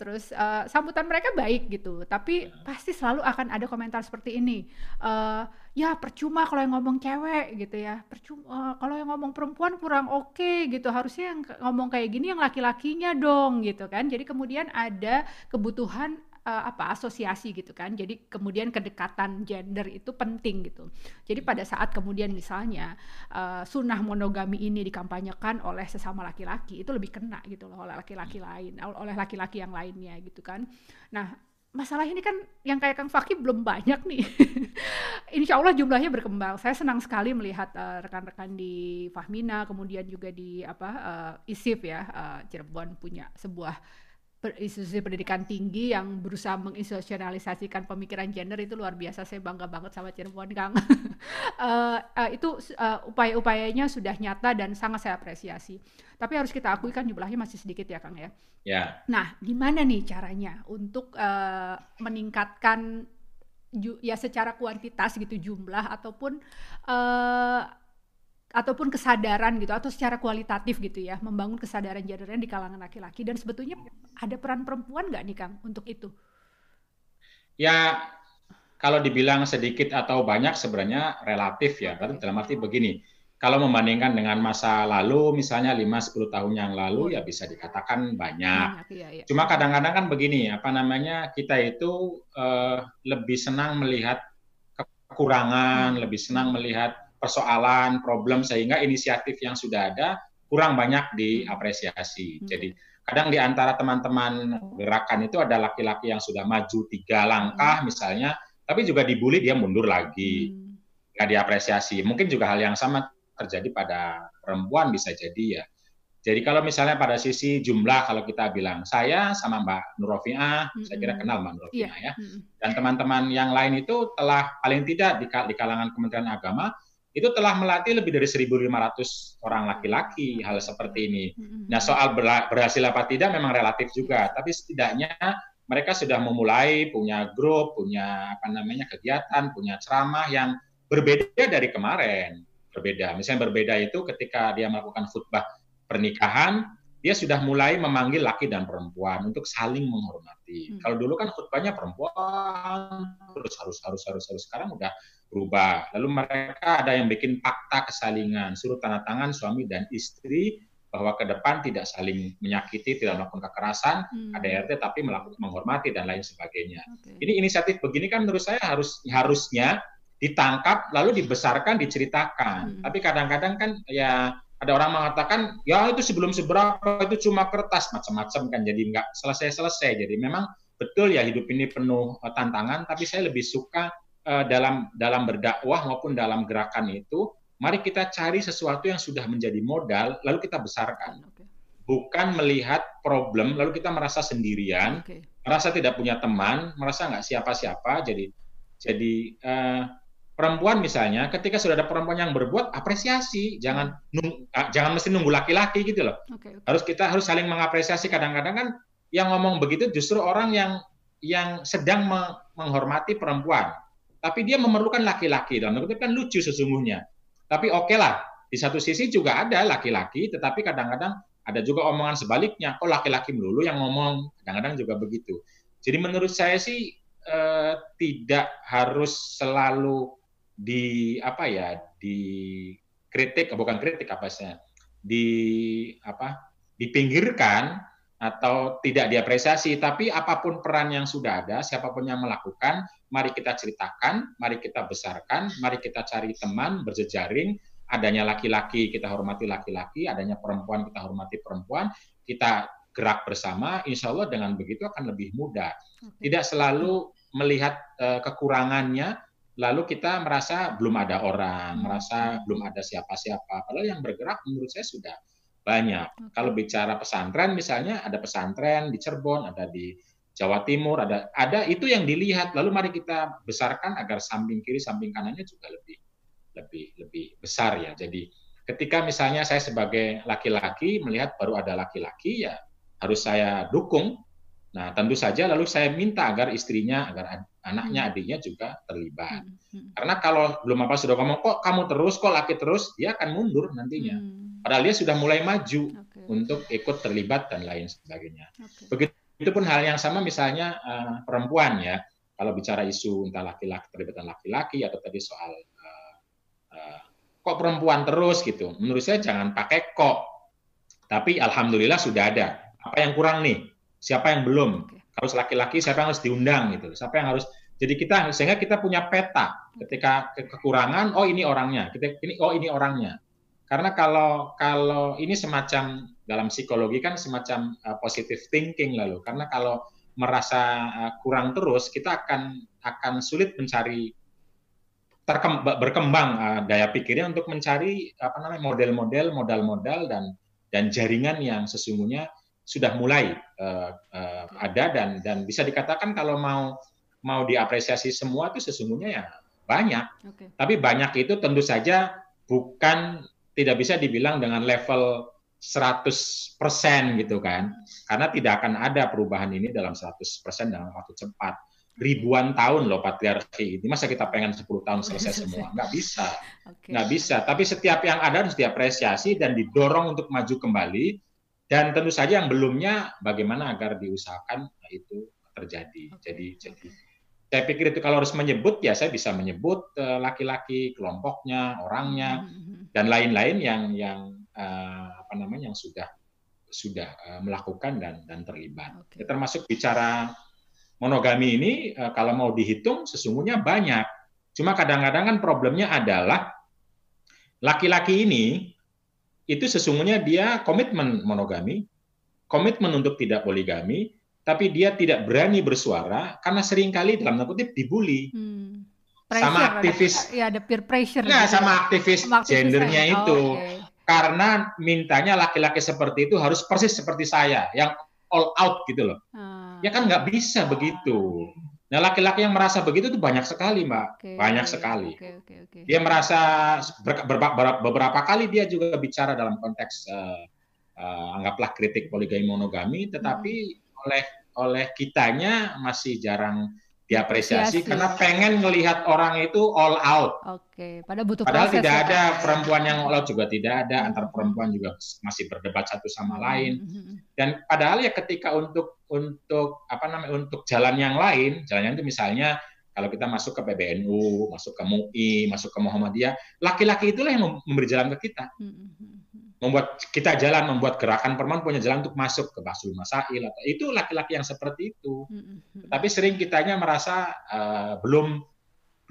Terus uh, sambutan mereka baik gitu, tapi hmm. pasti selalu akan ada komentar seperti ini. Uh, ya percuma kalau yang ngomong cewek gitu ya, percuma uh, kalau yang ngomong perempuan kurang oke okay, gitu. Harusnya yang ngomong kayak gini yang laki-lakinya dong gitu kan. Jadi kemudian ada kebutuhan uh, apa asosiasi gitu kan. Jadi kemudian kedekatan gender itu penting gitu. Jadi pada saat kemudian misalnya uh, sunnah monogami ini dikampanyekan oleh sesama laki-laki itu lebih kena gitu loh oleh laki-laki lain, oleh laki-laki yang lainnya gitu kan. Nah, masalah ini kan yang kayak Kang Fakih belum banyak nih. Insya Allah jumlahnya berkembang. Saya senang sekali melihat eh, rekan-rekan di Fahmina, kemudian juga di apa uh, ISIF ya, uh, Cirebon punya sebuah institusi pendidikan tinggi yang berusaha menginstitusionalisasikan pemikiran gender itu luar biasa. Saya bangga banget sama Cirebon, Kang. uh, uh, itu uh, upaya-upayanya sudah nyata dan sangat saya apresiasi. Tapi harus kita akui kan jumlahnya masih sedikit ya, Kang ya. Ya. Nah, gimana nih caranya untuk uh, meningkatkan ya secara kuantitas gitu jumlah ataupun uh, ataupun kesadaran gitu atau secara kualitatif gitu ya membangun kesadaran gendernya di kalangan laki-laki dan sebetulnya ada peran perempuan nggak nih Kang untuk itu? Ya kalau dibilang sedikit atau banyak sebenarnya relatif ya. Tapi dalam arti begini, kalau membandingkan dengan masa lalu misalnya 5-10 tahun yang lalu ya bisa dikatakan banyak. banyak iya, iya. Cuma kadang-kadang kan begini, apa namanya kita itu uh, lebih senang melihat kekurangan, hmm. lebih senang melihat persoalan, problem sehingga inisiatif yang sudah ada kurang banyak diapresiasi. Hmm. Jadi kadang di antara teman-teman gerakan itu ada laki-laki yang sudah maju tiga langkah hmm. misalnya, tapi juga dibully dia mundur lagi, hmm. nggak diapresiasi. Mungkin juga hal yang sama terjadi pada perempuan bisa jadi ya. Jadi kalau misalnya pada sisi jumlah kalau kita bilang saya sama Mbak Nurofiah, mm-hmm. saya kira kenal Mbak Nurofiah yeah. ya, mm-hmm. dan teman-teman yang lain itu telah paling tidak di, di kalangan Kementerian Agama itu telah melatih lebih dari 1.500 orang laki-laki hal seperti ini. Nah soal berhasil apa tidak memang relatif juga, tapi setidaknya mereka sudah memulai punya grup, punya apa namanya kegiatan, punya ceramah yang berbeda dari kemarin. Berbeda. Misalnya berbeda itu ketika dia melakukan khutbah pernikahan, dia sudah mulai memanggil laki dan perempuan untuk saling menghormati. Hmm. Kalau dulu kan khutbahnya perempuan terus harus harus harus harus sekarang udah berubah. Lalu mereka ada yang bikin fakta kesalingan, suruh tanda tangan suami dan istri bahwa ke depan tidak saling menyakiti, tidak melakukan kekerasan, hmm. RT tapi melakukan menghormati dan lain sebagainya. Okay. Ini inisiatif begini kan menurut saya harus harusnya ditangkap lalu dibesarkan, diceritakan. Hmm. Tapi kadang-kadang kan ya ada orang mengatakan ya itu sebelum seberapa itu cuma kertas macam-macam kan jadi nggak selesai-selesai. Jadi memang betul ya hidup ini penuh eh, tantangan, tapi saya lebih suka uh, dalam dalam berdakwah maupun dalam gerakan itu, mari kita cari sesuatu yang sudah menjadi modal, lalu kita besarkan. Okay. Bukan melihat problem, lalu kita merasa sendirian, okay. merasa tidak punya teman, merasa nggak siapa-siapa. Jadi, jadi uh, perempuan misalnya, ketika sudah ada perempuan yang berbuat, apresiasi, jangan nung, uh, jangan mesti nunggu laki-laki gitu loh. Okay, okay. Harus kita harus saling mengapresiasi. Kadang-kadang kan yang ngomong begitu justru orang yang yang sedang menghormati perempuan tapi dia memerlukan laki-laki. Dalam itu kan lucu sesungguhnya. Tapi oke okay lah, di satu sisi juga ada laki-laki, tetapi kadang-kadang ada juga omongan sebaliknya. Kok laki-laki melulu yang ngomong? Kadang-kadang juga begitu. Jadi menurut saya sih eh, tidak harus selalu di apa ya di kritik bukan kritik apa sih di apa dipinggirkan atau tidak diapresiasi tapi apa pun peran yang sudah ada siapa pun yang melakukan mari kita ceritakan, mari kita besarkan, mari kita cari teman berjejaring, adanya laki-laki kita hormati laki-laki, adanya perempuan kita hormati perempuan, kita gerak bersama, insya Allah dengan begitu akan lebih mudah. Tidak selalu melihat uh, kekurangannya, lalu kita merasa belum ada orang, hmm. merasa belum ada siapa-siapa. Padahal yang bergerak menurut saya sudah banyak. Kalau bicara pesantren misalnya, ada pesantren di Cirebon, ada di Jawa Timur ada ada itu yang dilihat lalu mari kita besarkan agar samping kiri samping kanannya juga lebih lebih lebih besar ya jadi ketika misalnya saya sebagai laki-laki melihat baru ada laki-laki ya harus saya dukung nah tentu saja lalu saya minta agar istrinya agar anaknya hmm. adiknya juga terlibat hmm, hmm. karena kalau belum apa sudah ngomong kok kamu terus kok laki terus dia akan mundur nantinya padahal dia sudah mulai maju okay. untuk ikut terlibat dan lain sebagainya okay. begitu itu pun hal yang sama misalnya uh, perempuan ya. Kalau bicara isu entah laki-laki terlibatan laki-laki atau tadi soal uh, uh, kok perempuan terus gitu. Menurut saya jangan pakai kok. Tapi alhamdulillah sudah ada. Apa yang kurang nih? Siapa yang belum? Kalau laki-laki siapa yang harus diundang gitu. Siapa yang harus jadi kita sehingga kita punya peta ketika kekurangan oh ini orangnya, kita ini oh ini orangnya. Karena kalau kalau ini semacam dalam psikologi kan semacam uh, positive thinking lalu karena kalau merasa uh, kurang terus, kita akan akan sulit mencari terkem, berkembang uh, daya pikirnya untuk mencari apa namanya model-model, modal-modal dan dan jaringan yang sesungguhnya sudah mulai uh, uh, ada dan dan bisa dikatakan kalau mau mau diapresiasi semua itu sesungguhnya ya banyak. Okay. Tapi banyak itu tentu saja bukan tidak bisa dibilang dengan level 100% gitu kan. Karena tidak akan ada perubahan ini dalam 100% dalam waktu cepat. Ribuan tahun loh patriarki ini. Masa kita pengen 10 tahun selesai semua? Nggak bisa. Okay. Nggak bisa. Tapi setiap yang ada harus diapresiasi dan didorong untuk maju kembali. Dan tentu saja yang belumnya bagaimana agar diusahakan itu terjadi. Okay. Jadi jadi saya pikir itu kalau harus menyebut ya saya bisa menyebut eh, laki-laki, kelompoknya, orangnya mm-hmm. dan lain-lain yang yang uh, apa namanya yang sudah sudah uh, melakukan dan dan terlibat. Okay. Ya, termasuk bicara monogami ini uh, kalau mau dihitung sesungguhnya banyak. Cuma kadang-kadang kan problemnya adalah laki-laki ini itu sesungguhnya dia komitmen monogami, komitmen untuk tidak poligami, tapi dia tidak berani bersuara karena sering kali dalam tanda kutip dibully. Hmm. sama aktivis ada, ya ada peer pressure nah, gitu. sama aktivis sama gendernya oh, itu okay. karena mintanya laki-laki seperti itu harus persis seperti saya yang all out gitu loh hmm. ya kan nggak bisa begitu nah laki-laki yang merasa begitu tuh banyak sekali mbak okay. banyak sekali okay, okay, okay. dia merasa ber, ber, ber, beberapa kali dia juga bicara dalam konteks uh, uh, anggaplah kritik poligami monogami tetapi hmm oleh oleh kitanya masih jarang diapresiasi Apresiasi. karena pengen melihat orang itu all out. Oke, pada butuh Padahal proses tidak ya, ada perempuan yang all out juga tidak ada, antar perempuan juga masih berdebat satu sama hmm, lain. Hmm, hmm. Dan padahal ya ketika untuk untuk apa namanya untuk jalan yang lain, jalan itu misalnya kalau kita masuk ke PBNU, masuk ke MUI, masuk ke Muhammadiyah, laki-laki itulah yang memberi jalan ke kita membuat kita jalan membuat gerakan perempuan punya jalan untuk masuk ke Basul Masail atau itu laki-laki yang seperti itu. Mm-hmm. Tapi sering kitanya merasa uh, belum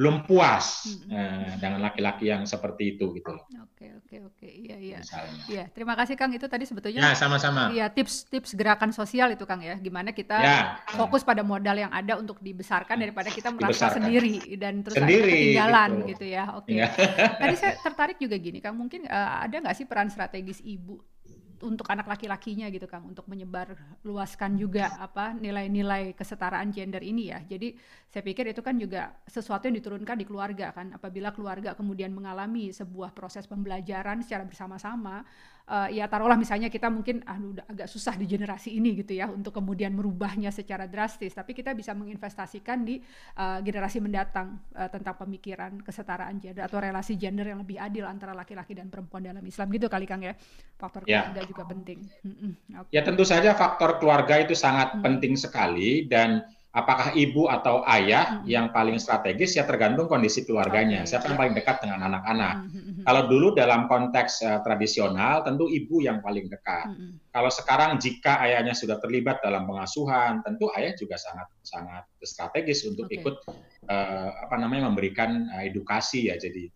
belum puas mm-hmm. uh, dengan laki-laki yang seperti itu gitu loh. Oke oke oke iya iya. Iya terima kasih Kang itu tadi sebetulnya. Ya sama-sama. Iya tips-tips gerakan sosial itu Kang ya gimana kita ya. fokus pada modal yang ada untuk dibesarkan daripada kita merasa dibesarkan. sendiri dan terus sendiri, ketinggalan gitu, gitu ya. Oke. Ya. tadi saya tertarik juga gini Kang mungkin uh, ada nggak sih peran strategis ibu untuk anak laki-lakinya gitu Kang untuk menyebar luaskan juga apa nilai-nilai kesetaraan gender ini ya. Jadi saya pikir itu kan juga sesuatu yang diturunkan di keluarga kan. Apabila keluarga kemudian mengalami sebuah proses pembelajaran secara bersama-sama uh, ya taruhlah misalnya kita mungkin ah udah agak susah di generasi ini gitu ya untuk kemudian merubahnya secara drastis tapi kita bisa menginvestasikan di uh, generasi mendatang uh, tentang pemikiran kesetaraan gender atau relasi gender yang lebih adil antara laki-laki dan perempuan dalam Islam gitu kali Kang ya faktor ya. keluarga juga penting okay. ya tentu saja faktor keluarga itu sangat hmm. penting sekali dan apakah ibu atau ayah mm-hmm. yang paling strategis ya tergantung kondisi keluarganya. Siapa yang paling dekat dengan anak-anak. Mm-hmm. Kalau dulu dalam konteks uh, tradisional tentu ibu yang paling dekat. Kalau sekarang jika ayahnya sudah terlibat dalam pengasuhan, tentu ayah juga sangat sangat strategis untuk okay. ikut uh, apa namanya memberikan uh, edukasi ya. Jadi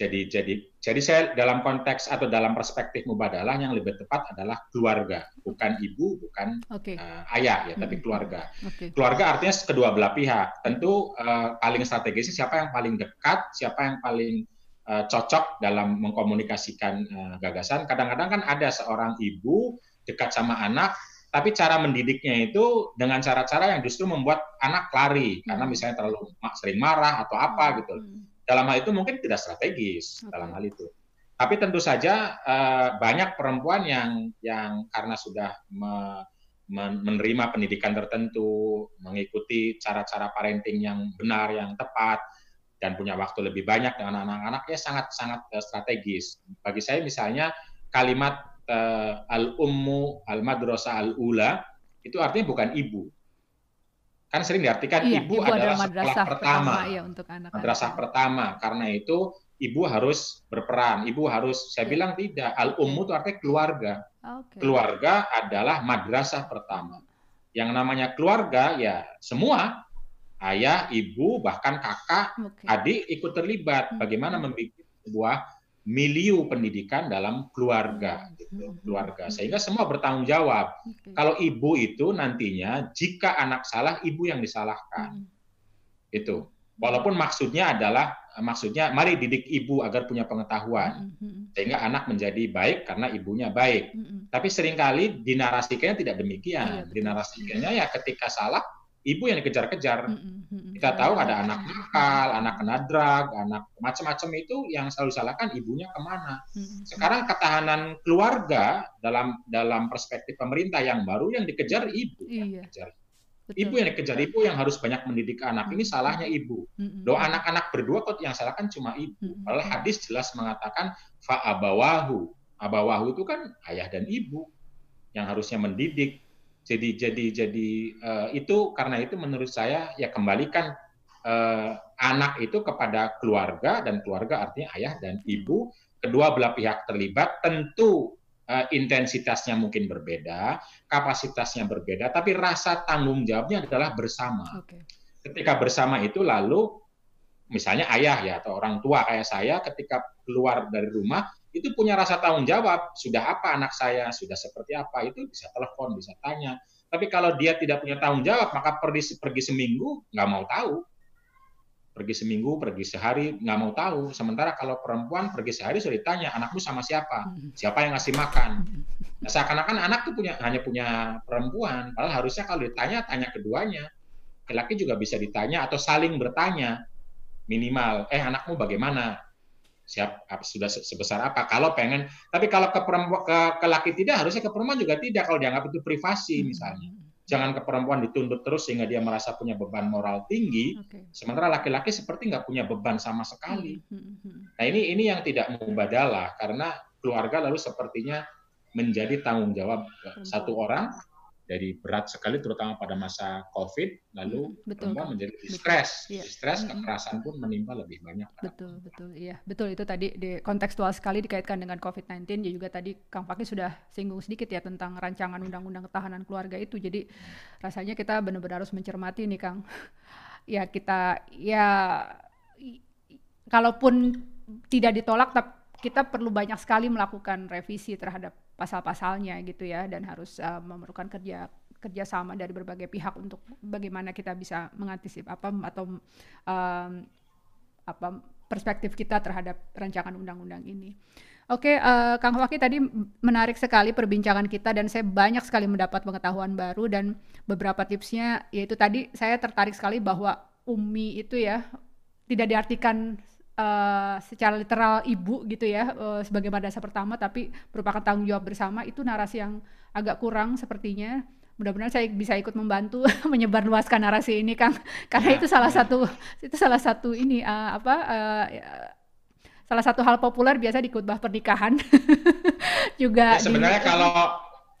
jadi jadi jadi saya dalam konteks atau dalam perspektif mubadalah yang lebih tepat adalah keluarga, bukan ibu, bukan okay. uh, eh, ayah ya, tapi keluarga. Okay. Keluarga artinya kedua belah pihak. Tentu uh, paling strategis siapa yang paling dekat, siapa yang paling uh, cocok dalam mengkomunikasikan uh, gagasan. Kadang-kadang kan ada seorang ibu dekat sama anak, tapi cara mendidiknya itu dengan cara-cara yang justru membuat anak lari karena hmm. misalnya terlalu sering marah atau apa gitu. Dalam hal itu mungkin tidak strategis okay. dalam hal itu. Tapi tentu saja uh, banyak perempuan yang yang karena sudah me, menerima pendidikan tertentu, mengikuti cara-cara parenting yang benar, yang tepat, dan punya waktu lebih banyak dengan anak-anak ya sangat-sangat uh, strategis. Bagi saya misalnya kalimat uh, al-ummu al-madrasah al-ula itu artinya bukan ibu, kan sering diartikan iya, ibu, ibu adalah, adalah sekolah pertama, pertama. Ya untuk anak, -anak. madrasah pertama. Karena itu ibu harus berperan. Ibu harus saya iya. bilang tidak. Al ummu itu artinya keluarga. Okay. keluarga adalah madrasah pertama. Yang namanya keluarga ya semua ayah ibu bahkan kakak okay. adik ikut terlibat. Bagaimana membuat sebuah milieu pendidikan dalam keluarga, hmm. gitu, hmm. keluarga. Sehingga semua bertanggung jawab. Okay. Kalau ibu itu nantinya jika anak salah, ibu yang disalahkan. Hmm. Itu. Walaupun maksudnya adalah maksudnya mari didik ibu agar punya pengetahuan sehingga anak menjadi baik karena ibunya baik. Tapi sering kali dinarasikannya tidak demikian. Iya, dinarasikannya ya ketika salah ibu yang dikejar-kejar. Kita tahu ada anak nakal, anak kena drug, anak macam-macam itu yang selalu salahkan ibunya ke mana. Sekarang ketahanan keluarga dalam dalam perspektif pemerintah yang baru yang dikejar ibu. Iya. Yang Ibu yang dikejar ibu yang harus banyak mendidik anak. Ini salahnya ibu. Doa anak-anak berdua kok yang salahkan cuma ibu. Padahal hadis jelas mengatakan fa'abawahu. Abawahu itu kan ayah dan ibu yang harusnya mendidik jadi jadi jadi uh, itu karena itu menurut saya ya kembalikan uh, anak itu kepada keluarga dan keluarga artinya ayah dan ibu. Kedua belah pihak terlibat tentu uh, intensitasnya mungkin berbeda kapasitasnya berbeda tapi rasa tanggung jawabnya adalah bersama. Okay. ketika bersama itu lalu misalnya ayah ya atau orang tua kayak saya ketika keluar dari rumah itu punya rasa tanggung jawab. Sudah apa anak saya, sudah seperti apa, itu bisa telepon, bisa tanya. Tapi kalau dia tidak punya tanggung jawab, maka pergi, pergi seminggu nggak mau tahu. Pergi seminggu, pergi sehari, nggak mau tahu. Sementara kalau perempuan pergi sehari sudah ditanya, anakmu sama siapa? Siapa yang ngasih makan? Nah, seakan-akan anak itu punya hanya punya perempuan. Padahal harusnya kalau ditanya, tanya keduanya. Laki-laki juga bisa ditanya atau saling bertanya. Minimal, eh anakmu bagaimana? Siap sudah sebesar apa. Kalau pengen tapi kalau ke perempuan ke, ke laki tidak harusnya ke perempuan juga tidak kalau dianggap itu privasi hmm. misalnya. Jangan ke perempuan dituntut terus sehingga dia merasa punya beban moral tinggi. Okay. sementara laki-laki seperti nggak punya beban sama sekali. Hmm, hmm, nah ini ini yang tidak mubadalah karena keluarga lalu sepertinya menjadi tanggung jawab satu orang dari berat sekali terutama pada masa COVID lalu betul, perempuan menjadi stres. Iya. stres kekerasan pun menimpa lebih banyak betul betul. Iya betul. Itu tadi di kontekstual sekali dikaitkan dengan COVID-19 ya juga tadi Kang Fakih sudah singgung sedikit ya tentang rancangan undang-undang ketahanan keluarga itu. Jadi rasanya kita benar-benar harus mencermati nih Kang. Ya kita ya kalaupun tidak ditolak tapi kita perlu banyak sekali melakukan revisi terhadap pasal-pasalnya gitu ya dan harus uh, memerlukan kerja kerjasama dari berbagai pihak untuk bagaimana kita bisa mengantisip apa atau um, apa perspektif kita terhadap rancangan undang-undang ini. Oke, okay, uh, Kang Waki tadi menarik sekali perbincangan kita dan saya banyak sekali mendapat pengetahuan baru dan beberapa tipsnya yaitu tadi saya tertarik sekali bahwa umi itu ya tidak diartikan uh, secara literal ibu gitu ya uh, sebagai madrasah pertama tapi merupakan tanggung jawab bersama itu narasi yang agak kurang sepertinya mudah-mudahan saya bisa ikut membantu menyebarluaskan narasi ini Kang karena ya, itu salah ya. satu itu salah satu ini uh, apa uh, salah satu hal populer biasa di khutbah pernikahan juga ya, sebenarnya di, kalau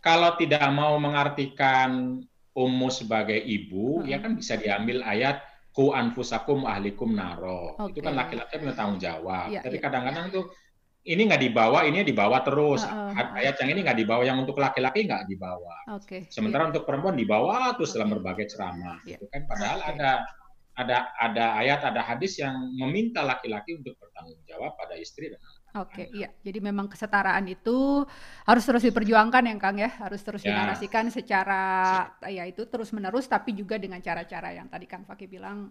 kalau tidak mau mengartikan ummu sebagai ibu uh -huh. ya kan bisa diambil ayat ku anfusakum ahlikum naro. Okay. Itu kan laki-laki punya tanggung jawab. Yeah, Tapi iya. kadang-kadang yeah. tuh ini nggak dibawa, ini dibawa terus. Uh, uh, Ayat yang ini nggak dibawa, yang untuk laki-laki nggak dibawa. Okay. Sementara yeah. untuk perempuan dibawa terus okay. dalam berbagai ceramah. Yeah. Itu kan padahal okay. ada ada ada ayat, ada hadis yang meminta laki-laki untuk bertanggung jawab pada istri dan. Oke, okay, iya. Jadi memang kesetaraan itu harus terus diperjuangkan ya Kang ya, harus terus ya. dinarasikan secara ya itu terus menerus tapi juga dengan cara-cara yang tadi Kang Fakih bilang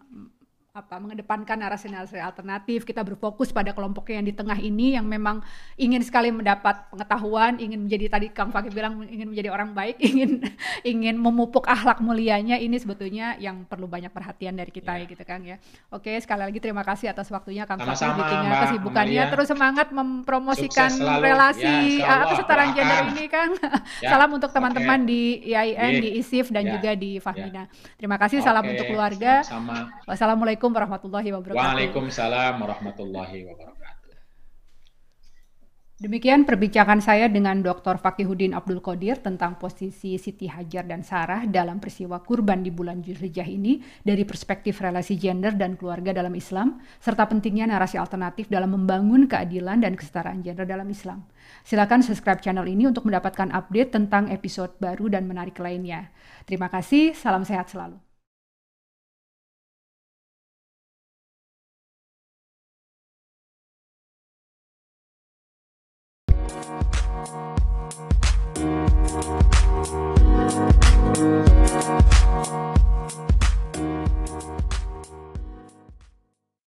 apa mengedepankan narasi-narasi alternatif kita berfokus pada kelompoknya yang di tengah ini yang memang ingin sekali mendapat pengetahuan ingin menjadi tadi Kang Fakih bilang ingin menjadi orang baik ingin ingin memupuk akhlak mulianya ini sebetulnya yang perlu banyak perhatian dari kita yeah. ya gitu Kang ya oke sekali lagi terima kasih atas waktunya Kang Fakih di tengah kesibukannya terus semangat mempromosikan relasi ya, kesetaraan gender ini Kang ya. salam untuk teman-teman okay. di IAIN di ISIF dan ya. juga di Fahmina ya. terima kasih salam untuk keluarga Sama. wassalamualaikum Assalamualaikum warahmatullahi wabarakatuh. Waalaikumsalam warahmatullahi wabarakatuh. Demikian perbincangan saya dengan Dr. Fakihudin Abdul Qadir tentang posisi Siti Hajar dan Sarah dalam peristiwa kurban di bulan Zulhijjah ini dari perspektif relasi gender dan keluarga dalam Islam, serta pentingnya narasi alternatif dalam membangun keadilan dan kesetaraan gender dalam Islam. Silakan subscribe channel ini untuk mendapatkan update tentang episode baru dan menarik lainnya. Terima kasih, salam sehat selalu. Thank you.